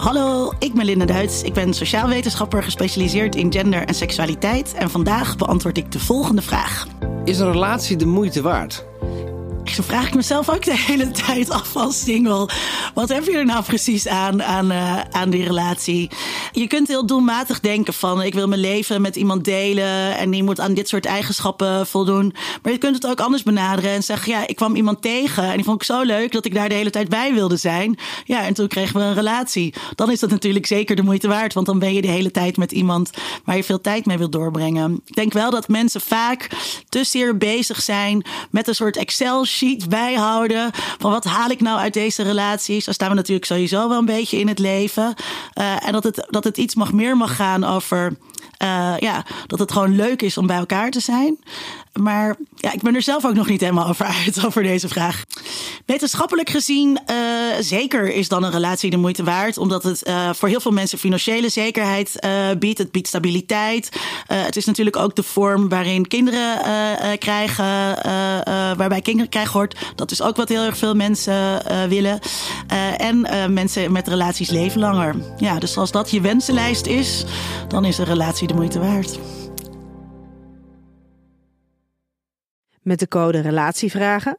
Hallo, ik ben Linda Duits. Ik ben sociaal wetenschapper gespecialiseerd in gender en seksualiteit. En vandaag beantwoord ik de volgende vraag. Is een relatie de moeite waard? Vraag ik mezelf ook de hele tijd af als single. Wat heb je er nou precies aan, aan, uh, aan die relatie? Je kunt heel doelmatig denken van ik wil mijn leven met iemand delen en die moet aan dit soort eigenschappen voldoen. Maar je kunt het ook anders benaderen en zeggen ja, ik kwam iemand tegen en die vond ik zo leuk dat ik daar de hele tijd bij wilde zijn. Ja, en toen kregen we een relatie. Dan is dat natuurlijk zeker de moeite waard, want dan ben je de hele tijd met iemand waar je veel tijd mee wilt doorbrengen. Ik denk wel dat mensen vaak te zeer bezig zijn met een soort Excel sheet bijhouden. Van wat haal ik nou uit deze relaties? Daar staan we natuurlijk sowieso wel een beetje in het leven. Uh, en dat het, dat het iets mag meer mag gaan over. Uh, ja, dat het gewoon leuk is om bij elkaar te zijn. Maar ja, ik ben er zelf ook nog niet helemaal over uit over deze vraag. Wetenschappelijk gezien, uh, zeker is dan een relatie de moeite waard. Omdat het uh, voor heel veel mensen financiële zekerheid uh, biedt. Het biedt stabiliteit. het is natuurlijk ook de vorm waarin kinderen krijgen. waarbij kinderen krijgen hoort. Dat is ook wat heel erg veel mensen willen. en mensen met relaties leven langer. Ja, dus als dat je wensenlijst is, dan is een relatie de moeite waard. Met de code RELATIEVRAGEN